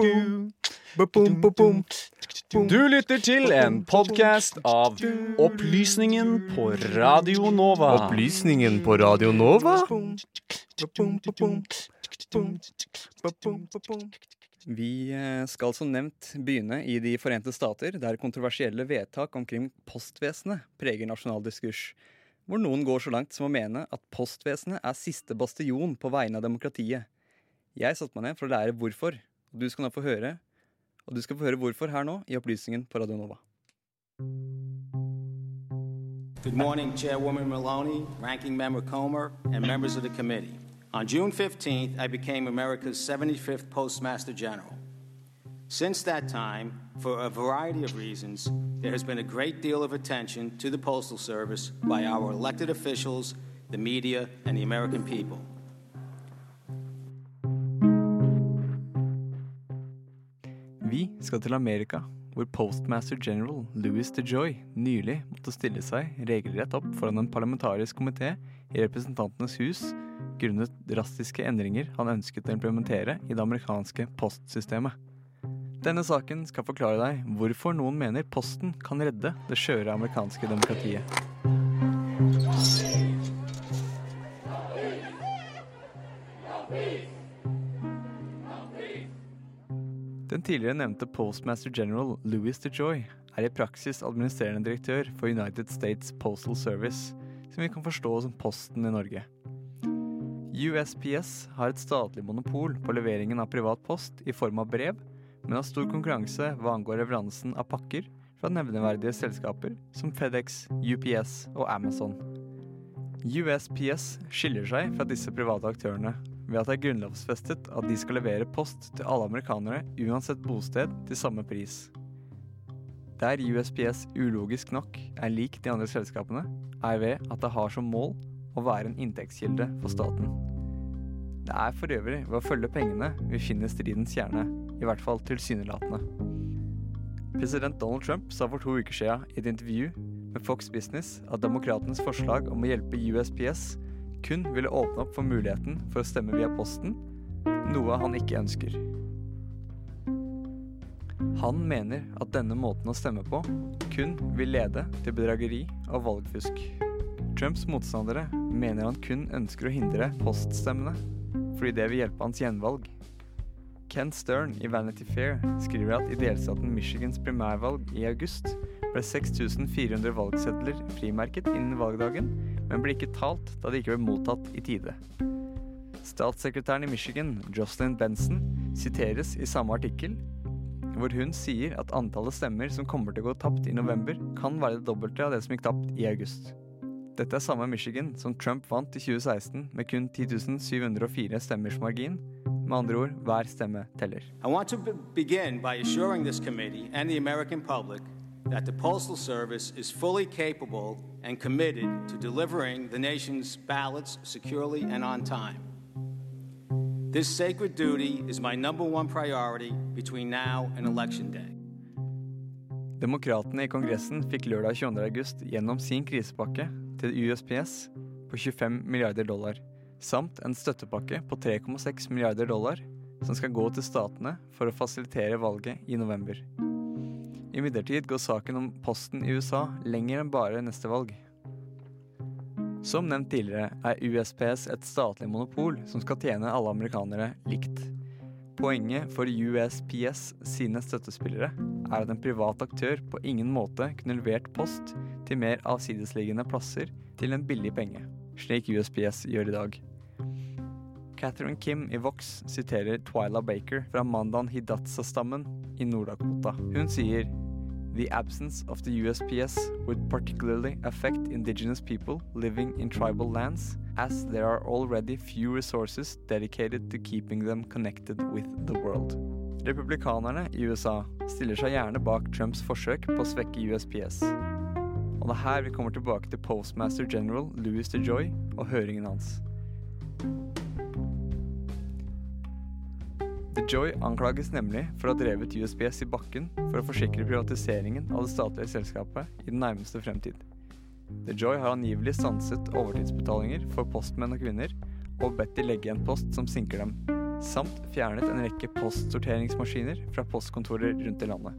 Du lytter til en podkast av Opplysningen på Radio Nova. Opplysningen på Radio Nova? Vi eh, skal som nevnt begynne i De forente stater, der kontroversielle vedtak omkring postvesenet preger nasjonal diskurs. Hvor noen går så langt som å mene at postvesenet er siste bastion på vegne av demokratiet. Jeg satte meg ned for å lære hvorfor, du skal få høre og du skal få høre hvorfor her nå i Opplysningen på Radio Nova. Good morning, Chairwoman Maloney, Ranking Member Comer, and members of the committee. On June 15th, I became America's 75th Postmaster General. Since that time, for a variety of reasons, there has been a great deal of attention to the Postal Service by our elected officials, the media, and the American people. Skal til Amerika, hvor postmaster general Louis DeJoy nylig måtte stille seg regelrett opp foran en parlamentarisk komité i Representantenes hus grunnet drastiske endringer han ønsket å implementere i det amerikanske postsystemet. Denne saken skal forklare deg hvorfor noen mener Posten kan redde det skjøre amerikanske demokratiet. Den tidligere nevnte postmaster general Louis DeJoy er i praksis administrerende direktør for United States Postal Service, som vi kan forstå som Posten i Norge. USPS har et statlig monopol på leveringen av privat post i form av brev, men har stor konkurranse hva angår leveransen av pakker fra nevneverdige selskaper som FedEx, UPS og Amazon. USPS skiller seg fra disse private aktørene ved at det er grunnlovsfestet at de skal levere post til alle amerikanere uansett bosted til samme pris. Der USPS ulogisk nok er lik de andre selskapene, er ved at det har som mål å være en inntektskilde for staten. Det er for øvrig ved å følge pengene vi finner stridens kjerne, i hvert fall tilsynelatende. President Donald Trump sa for to uker siden i et intervju med Fox Business at demokratenes forslag om å hjelpe USPS kun ville åpne opp for muligheten for å stemme via posten, noe han ikke ønsker. Han mener at denne måten å stemme på kun vil lede til bedrageri og valgfusk. Trumps motstandere mener han kun ønsker å hindre poststemmene, fordi det vil hjelpe hans gjenvalg. Ken Stern i Vanity Fair skriver at i delstaten Michigans primærvalg i august ble 6400 valgsedler frimerket innen valgdagen, men ble ikke talt da de ikke ble mottatt i tide. Statssekretæren i Michigan, Jocelyn Benson, siteres i samme artikkel, hvor hun sier at antallet stemmer som kommer til å gå tapt i november, kan være det dobbelte av det som gikk tapt i august. Dette er samme Michigan som Trump vant i 2016 med kun 10 704 stemmers margin. Med andre ord, hver stemme teller. I want to be- begin by assuring this committee and the American public that the Postal Service is fully capable and committed to delivering the nation's ballots securely and on time. This sacred duty is my number one priority between now and Election Day. Demokratene i Kongressen fikk lørdag 22. august gjennom sin krisepakke til USPS på 25 milliarder dollar, samt en støttepakke på 3,6 milliarder dollar som skal gå til statene for å fasilitere valget i november. Imidlertid går saken om posten i USA lenger enn bare neste valg. Som nevnt tidligere er USPS et statlig monopol som skal tjene alle amerikanere likt. Poenget for USPS sine støttespillere er at en privat aktør på ingen måte kunne levert post til mer avsidesliggende plasser til en billig penge, slik USPS gjør i dag. Catherine Kim i Vox siterer Twyla Baker fra Mandan Hidatsa-stammen i Nord-Dakota. Hun sier The absence of the USPS would particularly affect indigenous people living in tribal lands, as there are already few resources dedicated to keeping them connected with the world. Republikanerne i USA stiller seg gjerne bak Trumps forsøk på å svekke USPS. Og det er her vi kommer tilbake til postmaster general Louis DeJoy og høringen hans. DeJoy anklages nemlig for å ha drevet USBS i bakken for å forsikre privatiseringen av det statlige selskapet i den nærmeste fremtid. DeJoy har angivelig stanset overtidsbetalinger for postmenn og -kvinner og bedt de legge igjen post som sinker dem. samt fjernet en rekke postsorteringsmaskiner fra postkontorer rundt i landet.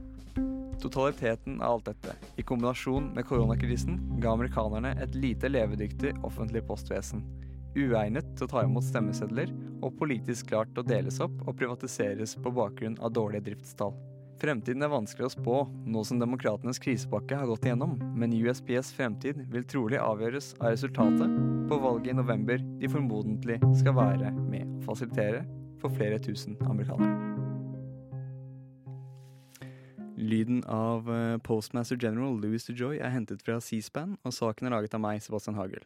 Totaliteten av alt dette, i kombinasjon med koronakrisen, ga amerikanerne et lite levedyktig offentlig postvesen. Uegnet til å ta imot stemmesedler, og politisk klart å deles opp og privatiseres på bakgrunn av dårlige driftstall. Fremtiden er vanskelig å spå, nå som demokratenes krisepakke har gått igjennom, men USPS fremtid vil trolig avgjøres av resultatet på valget i november de formodentlig skal være med å fasilitere for flere tusen amerikanere. Lyden av eh, Postmaster General Louis DeJoy er hentet fra C-SPAN, og saken er laget av meg, Sebastian Hagel.